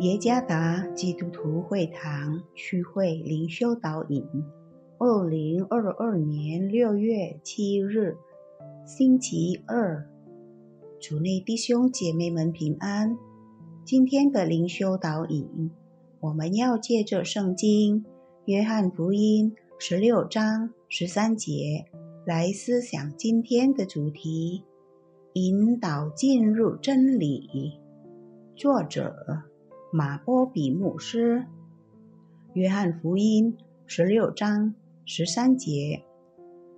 耶加达基督徒会堂区会灵修导引，二零二二年六月七日，星期二，主内弟兄姐妹们平安。今天的灵修导引，我们要借着圣经约翰福音十六章十三节来思想今天的主题：引导进入真理。作者。马波比牧师，约翰福音十六章十三节，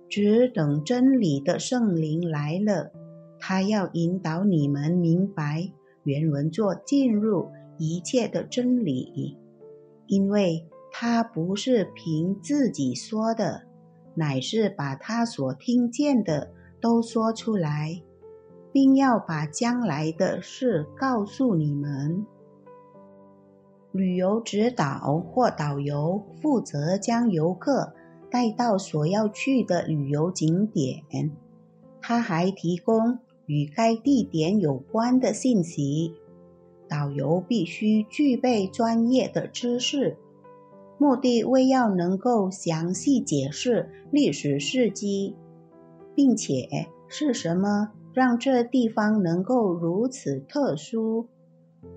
只等真理的圣灵来了，他要引导你们明白原文作进入一切的真理，因为他不是凭自己说的，乃是把他所听见的都说出来，并要把将来的事告诉你们。旅游指导或导游负责将游客带到所要去的旅游景点，他还提供与该地点有关的信息。导游必须具备专业的知识，目的为要能够详细解释历史事迹，并且是什么让这地方能够如此特殊。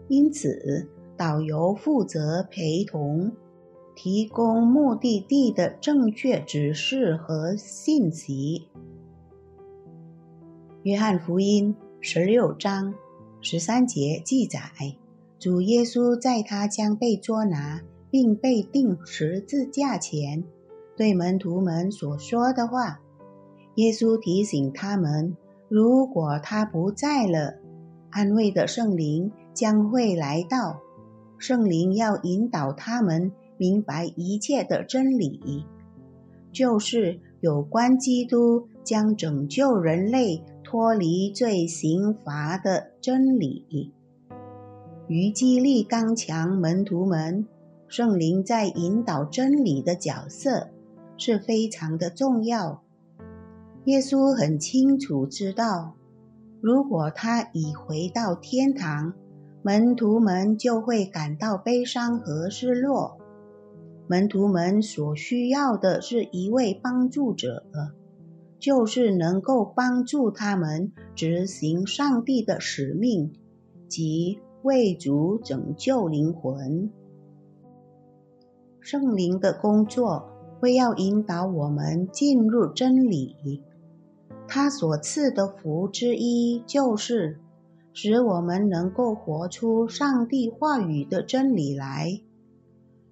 因此。导游负责陪同，提供目的地的正确指示和信息。约翰福音十六章十三节记载，主耶稣在他将被捉拿并被钉十字架前，对门徒们所说的话。耶稣提醒他们，如果他不在了，安慰的圣灵将会来到。圣灵要引导他们明白一切的真理，就是有关基督将拯救人类脱离罪刑罚的真理。于激励刚强门徒们，圣灵在引导真理的角色是非常的重要。耶稣很清楚知道，如果他已回到天堂。门徒们就会感到悲伤和失落。门徒们所需要的是一位帮助者，就是能够帮助他们执行上帝的使命，即为主拯救灵魂。圣灵的工作会要引导我们进入真理。他所赐的福之一就是。使我们能够活出上帝话语的真理来，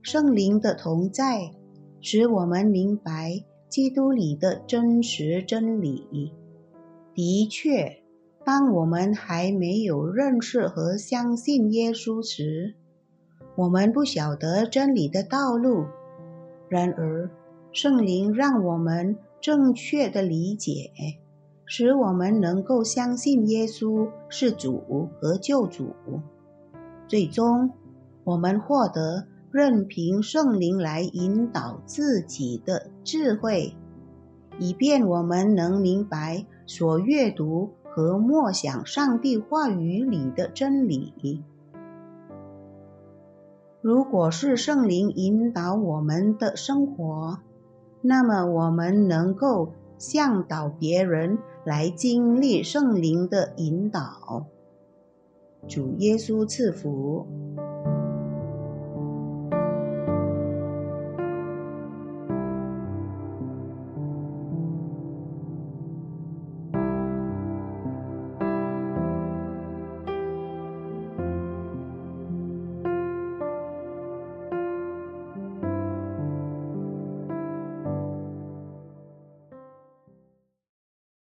圣灵的同在，使我们明白基督里的真实真理。的确，当我们还没有认识和相信耶稣时，我们不晓得真理的道路。然而，圣灵让我们正确的理解。使我们能够相信耶稣是主和救主，最终我们获得任凭圣灵来引导自己的智慧，以便我们能明白所阅读和默想上帝话语里的真理。如果是圣灵引导我们的生活，那么我们能够向导别人。来经历圣灵的引导，主耶稣赐福。